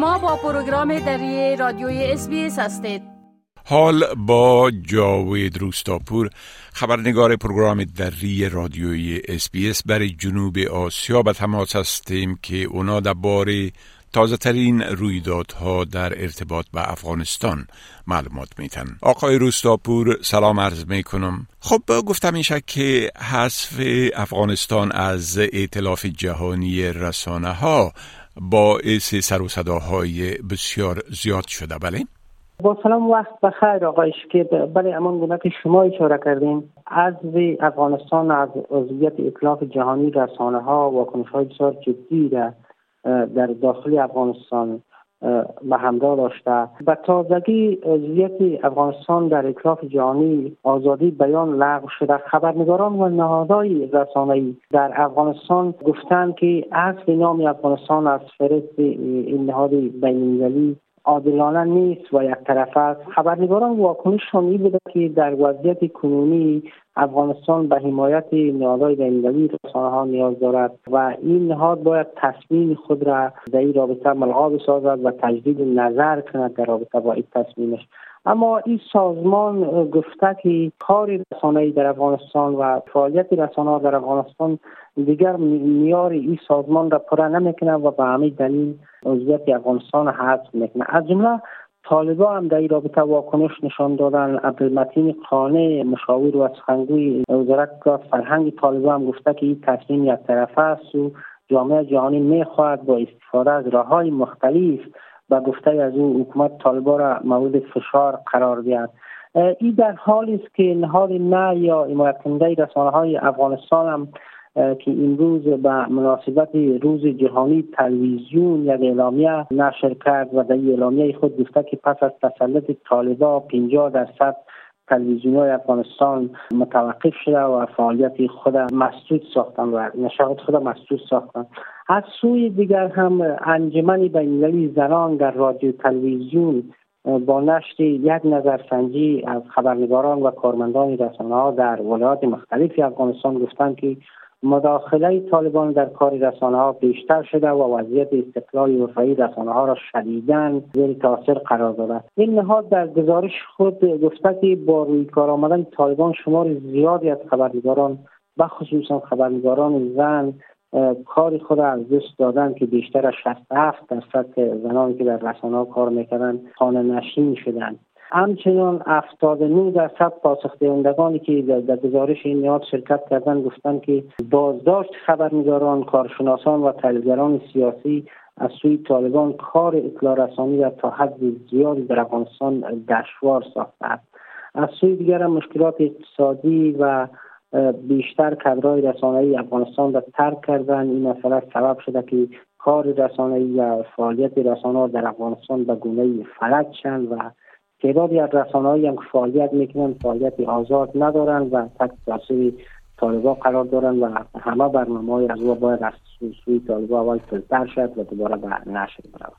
شما با پروگرام دری رادیوی اس هستید. حال با جاوید روستاپور خبرنگار پروگرام دری رادیوی اس برای جنوب آسیا. به تماس هستیم که اونا درباره تازه ترین رویدادها در ارتباط به افغانستان معلومات میتن آقای روستاپور سلام عرض می‌کنم. خب گفتم میشه که حذف افغانستان از ائتلاف جهانی رسانه ها باعث سر و صداهای بسیار زیاد شده بله؟ با سلام وقت بخیر آقای که بله امان گونه که شما اشاره کردیم از افغانستان از عضویت اطلاف جهانی رسانه ها واکنش های بسیار جدی در داخل افغانستان به همراه داشته. به تازگی عضویت افغانستان در اطلاف جهانی آزادی بیان لغو شده. خبرنگاران و نهادهای رسانه‌ای در افغانستان گفتند که اصل نام افغانستان از فرست این نهاد بین‌المللی عادلانه نیست و یک طرف است. خبرنگاران واکنششان این بوده که در وضعیت کنونی افغانستان به حمایت نهادهای بینالمللی رسانه ها نیاز دارد و این نهاد باید تصمیم خود را در این رابطه ملغا بسازد و تجدید نظر کند در رابطه با این تصمیمش. اما این سازمان گفته که کار رسانه در افغانستان و فعالیت رسانه در افغانستان دیگر میار این سازمان را پره نمی‌کنه و به همین دلیل عضویت افغانستان حذف می‌کنه از جمله طالبا هم در این رابطه واکنش نشان دادن. عبدالمتین خانه مشاور و سخنگوی وزارت فرهنگ طالبا هم گفته که این تصمیم یک طرفه است و جامعه جهانی می‌خواهد با استفاده از راه های مختلف و گفته از او حکومت طالبا را مورد فشار قرار دهد. این در حالی است که نهاد نه یا حمایت کننده رسانه های افغانستان هم که امروز به مناسبت روز جهانی تلویزیون یک اعلامیه نشر کرد و در اعلامیه خود گفته که پس از تسلط طالبا 50 درصد تلویزیون های افغانستان متوقف شده و فعالیت خود مسدود ساختن و نشاط خود مسدود ساختن. از سوی دیگر هم انجمن بینالمللی زنان در رادیو تلویزیون با نشر یک نظرسنجی از خبرنگاران و کارمندان رسانه ها در ولایات مختلفی افغانستان گفتند که مداخله طالبان در کار رسانه ها بیشتر شده و وضعیت استقلال رفعی رسانه ها را شدیدن زیر تاثیر قرار داده. این نهاد در گزارش خود گفته که با روی کار آمدن طالبان شمار زیادی از خبرنگاران بخصوصا خبرنگاران زن کار خود از دست دادن که بیشتر از 67 درصد زنانی که در رسانه ها کار می‌کردن خانه نشین شدند. همچنان 79 درصد پاسخ دهندگانی که در گزارش این نیاد شرکت کردن گفتن که بازداشت خبرنگاران کارشناسان و تحلیلگران سیاسی از سوی طالبان کار اطلاع رسانی را تا حد زیادی در افغانستان دشوار ساخته است. از سوی دیگر مشکلات اقتصادی و بیشتر کدرهای رسانه‌ای افغانستان را ترک کردن. این مسئله سبب شده که کار رسانه‌ای و فعالیت رسانه در افغانستان به گونه فلج شند و تعدادی از رسانه‌ای هم فعالیت می‌کنن فعالیت آزاد ندارن و تحت تاثیر طالبا قرار دارن و همه برنامه های از او باید از سوی طالبا اول فیلتر شد و دوباره به نشر برود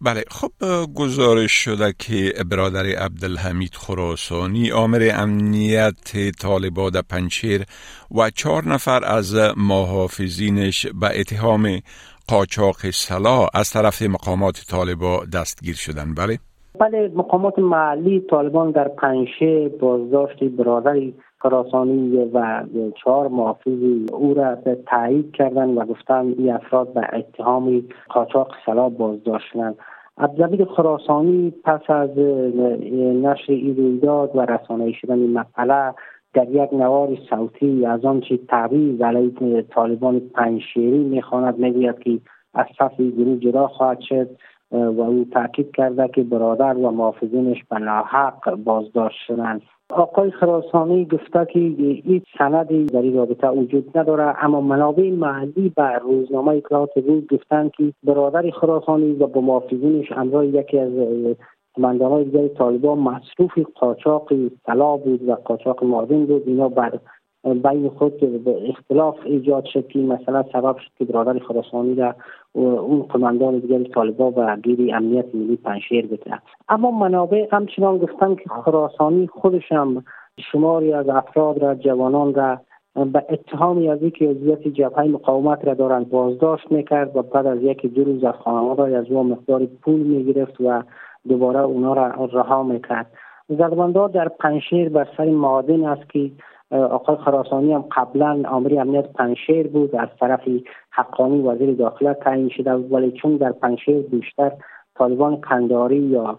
بله خب گزارش شده که برادر عبدالحمید خراسانی آمر امنیت طالبا در پنچیر و چهار نفر از محافظینش به اتهام قاچاق سلاح از طرف مقامات طالبا دستگیر شدن بله؟ بله مقامات محلی طالبان در پنشه بازداشت برادری خراسانی و چهار محافظ او را تایید کردن و گفتن این افراد به اتهام قاچاق سلاح بازداشت شدند عبدالبید خراسانی پس از نشر این رویداد و رسانه شدن این مسئله در یک نوار صوتی از آنچه تعویض علیه طالبان پنشیری می‌خواند می‌گوید که از صف گروه جدا خواهد شد. و او تاکید کرده که برادر و محافظینش به ناحق بازداشت شدند. آقای خراسانی گفته که هیچ سندی در این رابطه وجود نداره اما منابع محلی به روزنامه اطلاعات روز گفتند که برادر خراسانی و با محافظینش امرای یکی از کماندان های دیگر طالبان مصروف قاچاق طلا بود و قاچاق معدن بود. اینا بعد بین خود اختلاف ایجاد شد که مثلا سبب شد که برادر خراسانی را اون قماندان دیگر طالبا و گیری امنیت ملی پنشیر بده. اما منابع همچنان گفتن که خراسانی خودش هم شماری از افراد را جوانان را به اتهام از اینکه عضویت جبهه مقاومت را دارند بازداشت می‌کرد و بعد از یک دو روز از خانواده از او مقدار پول می‌گرفت و دوباره اونا را رها می‌کرد. زدباندا در پنشیر بر سر معادن است که آقای خراسانی هم قبلا آمری امنیت پنشیر بود. از طرف حقانی وزیر داخله تعیین شده ولی چون در پنشیر بیشتر طالبان کنداری یا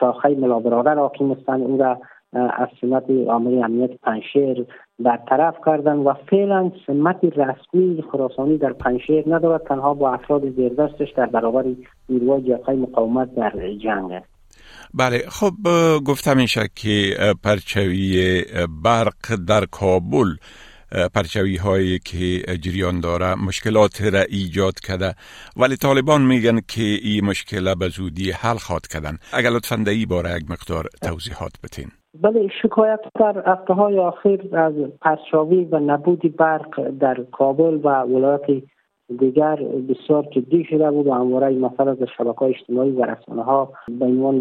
شاخه ملابرادر حاکم هستند اون را از سمت آمری امنیت پنشیر برطرف کردن و فعلا سمت رسمی خراسانی در پنشیر ندارد. تنها با افراد زیردستش در برابر نیروهای جبهه مقاومت در جنگ است. بله خب گفتم میشه که پرچوی برق در کابل پرچوی هایی که جریان داره مشکلات را ایجاد کرده ولی طالبان میگن که این مشکل به زودی حل خواد کردن. اگر لطفا در باره یک مقدار توضیحات بتین بله شکایت در هفته های آخر از پرچاوی و نبود برق در کابل و ولایت دیگر بسیار جدی شده بود و همواره این مسئله از شبکه اجتماعی و رسانه ها به عنوان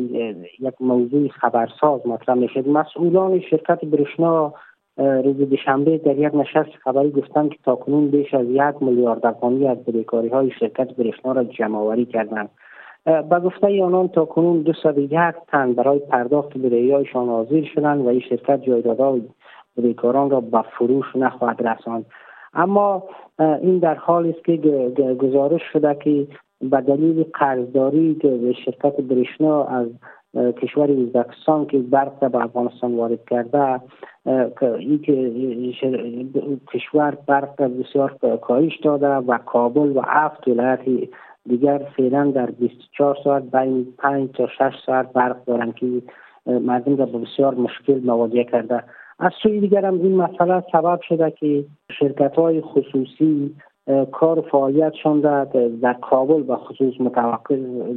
یک موضوع خبرساز مطرح می‌شد. مسئولان شرکت برشنا روز دوشنبه در یک نشست خبری گفتند که تاکنون بیش از یک میلیارد افغانی از بدهکاری های شرکت برشنا را جمع آوری کردند به گفته آنان تاکنون دو یک تن برای پرداخت بدهیهایشان حاضر شدند و این شرکت جایدادهای بدهکاران را به فروش نخواهد رساند. اما این در حال است که گزارش شده که به دلیل قرضداری شرکت برشنا از کشور ازبکستان که برق به افغانستان وارد کرده این که کشور برق بسیار کاهش داده و کابل و هفت ولایت دیگر فعلا در 24 ساعت بین 5 تا 6 ساعت برق دارن که مردم را بسیار مشکل مواجه کرده. از سوی دیگر هم این مسئله سبب شده که شرکت های خصوصی کار فعالیتشان را در کابل به خصوص متوقف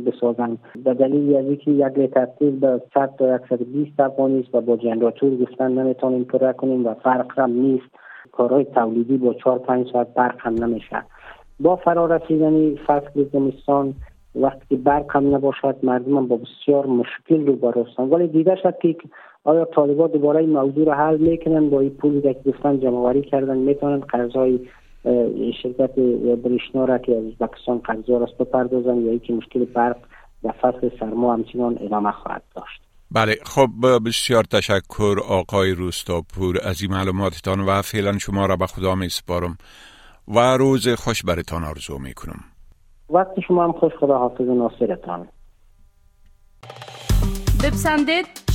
بسازند. به دلیل از اینکه یک لیتر به 100 تا 120 افغانی است و با جنراتور گفتن نمی‌تونیم پر کنیم و فرق هم نیست. کارهای تولیدی با 4 5 ساعت برق هم نمیشه. با فرا رسیدن فصل زمستان وقتی که برق هم نباشد مردم هم با بسیار مشکل رو برستان ولی دیده شد که آیا طالبان دوباره این موضوع رو حل می‌کنن با این پولی که گفتن جمعوری کردن می‌تونن قرضای شرکت برشنا را که از ازبکستان قرضا است بپردازن یا اینکه مشکل برق در فصل سرما همچنان ادامه خواهد داشت؟ بله خب بسیار تشکر آقای روستاپور از این معلوماتتان و فعلا شما را به خدا می سپارم و روز خوش برتان آرزو می کنم وقت شما هم خوش خدا حافظ ناصرتان. بپسندید